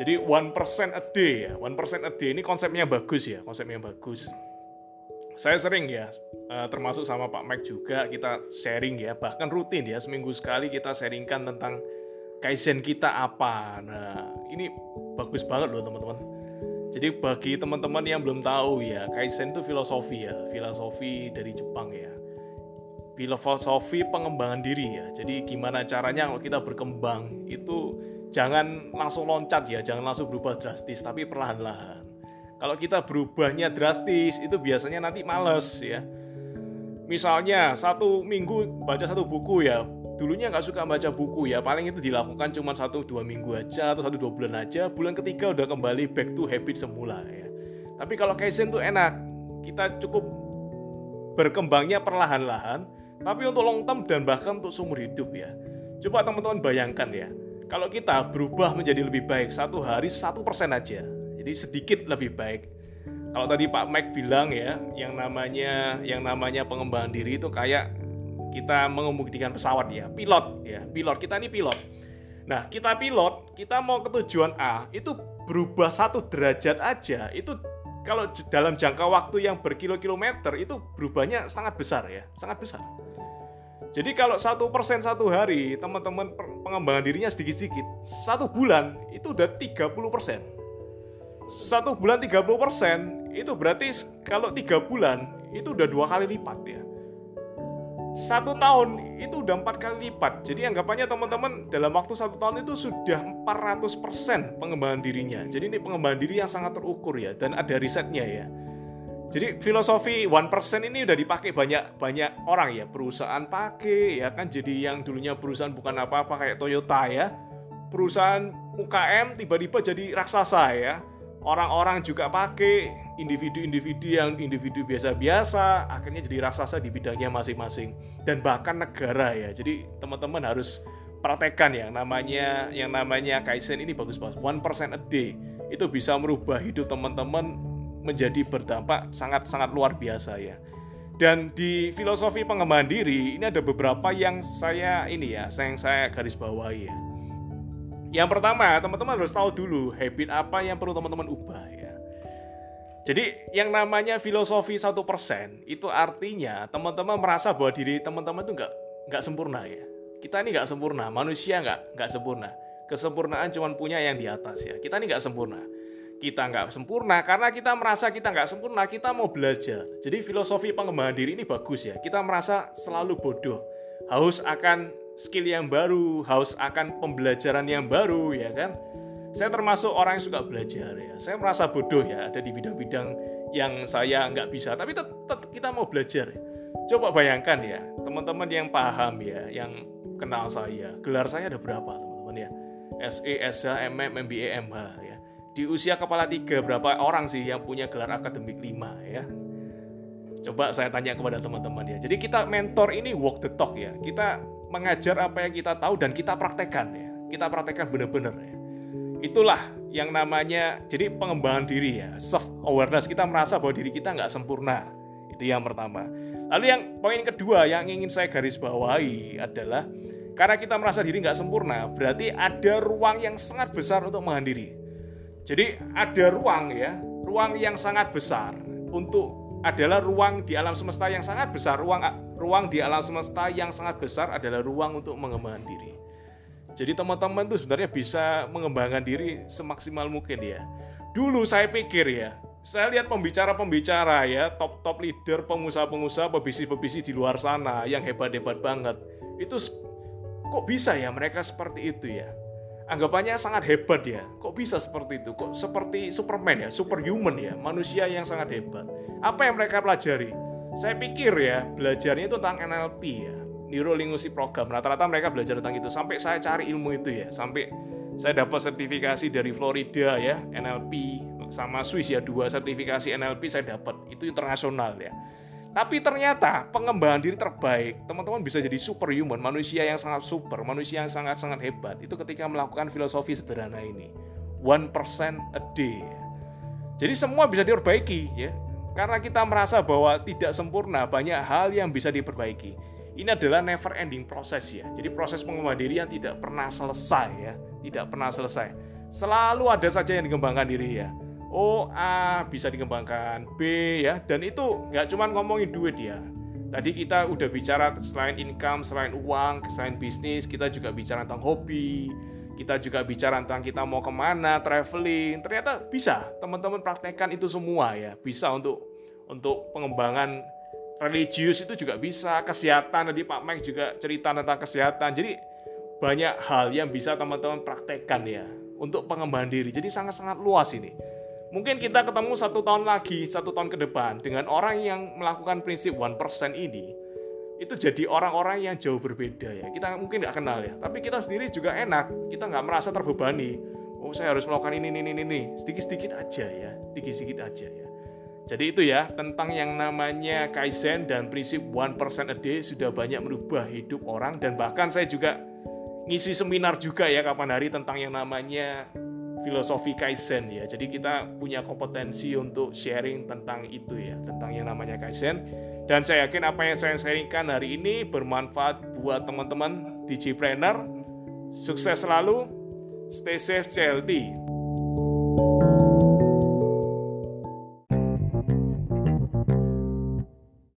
Jadi one percent a day ya, one percent a day ini konsepnya bagus ya, konsepnya bagus. Saya sering ya, eh, termasuk sama Pak Mike juga kita sharing ya, bahkan rutin ya seminggu sekali kita sharingkan tentang kaizen kita apa. Nah ini bagus banget loh teman-teman. Jadi bagi teman-teman yang belum tahu ya, kaizen itu filosofi ya, filosofi dari Jepang ya filosofi pengembangan diri ya. Jadi gimana caranya kalau kita berkembang itu jangan langsung loncat ya, jangan langsung berubah drastis, tapi perlahan-lahan. Kalau kita berubahnya drastis itu biasanya nanti males ya. Misalnya satu minggu baca satu buku ya, dulunya nggak suka baca buku ya, paling itu dilakukan cuma satu dua minggu aja atau satu dua bulan aja, bulan ketiga udah kembali back to habit semula ya. Tapi kalau Kaizen tuh enak, kita cukup berkembangnya perlahan-lahan, tapi untuk long term dan bahkan untuk seumur hidup ya. Coba teman-teman bayangkan ya, kalau kita berubah menjadi lebih baik satu hari satu persen aja, jadi sedikit lebih baik. Kalau tadi Pak Mike bilang ya, yang namanya yang namanya pengembangan diri itu kayak kita mengemudikan pesawat ya, pilot ya, pilot kita ini pilot. Nah, kita pilot, kita mau ke tujuan A, itu berubah satu derajat aja, itu kalau dalam jangka waktu yang berkilo-kilometer itu berubahnya sangat besar ya, sangat besar. Jadi kalau satu persen satu hari teman-teman pengembangan dirinya sedikit-sedikit, satu bulan itu udah 30 persen. Satu bulan 30 persen itu berarti kalau tiga bulan itu udah dua kali lipat ya. Satu tahun itu udah empat kali lipat. Jadi anggapannya teman-teman dalam waktu satu tahun itu sudah 400 persen pengembangan dirinya. Jadi ini pengembangan diri yang sangat terukur ya dan ada risetnya ya. Jadi filosofi one percent ini udah dipakai banyak banyak orang ya, perusahaan pakai ya kan. Jadi yang dulunya perusahaan bukan apa-apa kayak Toyota ya, perusahaan UKM tiba-tiba jadi raksasa ya. Orang-orang juga pakai individu-individu yang individu biasa-biasa akhirnya jadi raksasa di bidangnya masing-masing dan bahkan negara ya. Jadi teman-teman harus praktekkan ya namanya yang namanya Kaizen ini bagus banget. One percent a day itu bisa merubah hidup teman-teman menjadi berdampak sangat-sangat luar biasa ya. Dan di filosofi pengembangan diri ini ada beberapa yang saya ini ya, yang saya garis bawahi ya. Yang pertama, teman-teman harus tahu dulu habit apa yang perlu teman-teman ubah ya. Jadi yang namanya filosofi satu persen itu artinya teman-teman merasa bahwa diri teman-teman itu nggak nggak sempurna ya. Kita ini nggak sempurna, manusia nggak nggak sempurna. Kesempurnaan cuma punya yang di atas ya. Kita ini nggak sempurna kita nggak sempurna karena kita merasa kita nggak sempurna kita mau belajar. Jadi filosofi pengembangan diri ini bagus ya. Kita merasa selalu bodoh. Haus akan skill yang baru haus akan pembelajaran yang baru ya kan? Saya termasuk orang yang suka belajar ya. Saya merasa bodoh ya ada di bidang-bidang yang saya nggak bisa. Tapi tetap kita mau belajar coba bayangkan ya teman-teman yang paham ya yang kenal saya. Gelar saya ada berapa teman-teman ya? SE, SH, MM, MBA, MH ya di usia kepala tiga berapa orang sih yang punya gelar akademik lima ya? Coba saya tanya kepada teman-teman ya. Jadi kita mentor ini walk the talk ya. Kita mengajar apa yang kita tahu dan kita praktekkan ya. Kita praktekkan benar-benar ya. Itulah yang namanya jadi pengembangan diri ya. Self awareness kita merasa bahwa diri kita nggak sempurna. Itu yang pertama. Lalu yang poin kedua yang ingin saya garis bawahi adalah karena kita merasa diri nggak sempurna berarti ada ruang yang sangat besar untuk menghadiri jadi ada ruang ya, ruang yang sangat besar untuk adalah ruang di alam semesta yang sangat besar. Ruang ruang di alam semesta yang sangat besar adalah ruang untuk mengembangkan diri. Jadi teman-teman itu sebenarnya bisa mengembangkan diri semaksimal mungkin ya. Dulu saya pikir ya, saya lihat pembicara-pembicara ya, top-top leader, pengusaha-pengusaha, pebisnis-pebisnis di luar sana yang hebat-hebat banget. Itu kok bisa ya mereka seperti itu ya? Anggapannya sangat hebat ya. Kok bisa seperti itu? Kok seperti Superman ya, superhuman ya, manusia yang sangat hebat. Apa yang mereka pelajari? Saya pikir ya, belajarnya itu tentang NLP ya, Neuro Linguistic Program. Rata-rata mereka belajar tentang itu. Sampai saya cari ilmu itu ya, sampai saya dapat sertifikasi dari Florida ya, NLP sama Swiss ya, dua sertifikasi NLP saya dapat. Itu internasional ya. Tapi ternyata pengembangan diri terbaik, teman-teman bisa jadi superhuman, manusia yang sangat super, manusia yang sangat-sangat hebat. Itu ketika melakukan filosofi sederhana ini. One percent a day. Jadi semua bisa diperbaiki ya. Karena kita merasa bahwa tidak sempurna, banyak hal yang bisa diperbaiki. Ini adalah never ending proses ya. Jadi proses pengembangan diri yang tidak pernah selesai ya, tidak pernah selesai. selalu ada saja yang dikembangkan diri ya. Oh A bisa dikembangkan. B ya. Dan itu nggak cuma ngomongin duit ya. Tadi kita udah bicara selain income selain uang selain bisnis kita juga bicara tentang hobi. Kita juga bicara tentang kita mau ke mana traveling. Ternyata bisa. Teman-teman praktekkan itu semua ya. Bisa untuk untuk pengembangan religius itu juga bisa. Kesehatan tadi Pak Mike juga cerita tentang kesehatan. Jadi banyak hal yang bisa teman-teman praktekkan ya. Untuk pengembangan diri. Jadi sangat-sangat luas ini Mungkin kita ketemu satu tahun lagi, satu tahun ke depan dengan orang yang melakukan prinsip one percent ini, itu jadi orang-orang yang jauh berbeda ya. Kita mungkin nggak kenal ya, tapi kita sendiri juga enak. Kita nggak merasa terbebani. Oh saya harus melakukan ini, ini, ini, ini. Sedikit-sedikit aja ya, sedikit-sedikit aja ya. Jadi itu ya, tentang yang namanya Kaizen dan prinsip one percent a day sudah banyak merubah hidup orang dan bahkan saya juga ngisi seminar juga ya kapan hari tentang yang namanya filosofi Kaizen ya. Jadi kita punya kompetensi untuk sharing tentang itu ya, tentang yang namanya Kaizen. Dan saya yakin apa yang saya sharingkan hari ini bermanfaat buat teman-teman DJ Planner. Sukses selalu, stay safe, stay.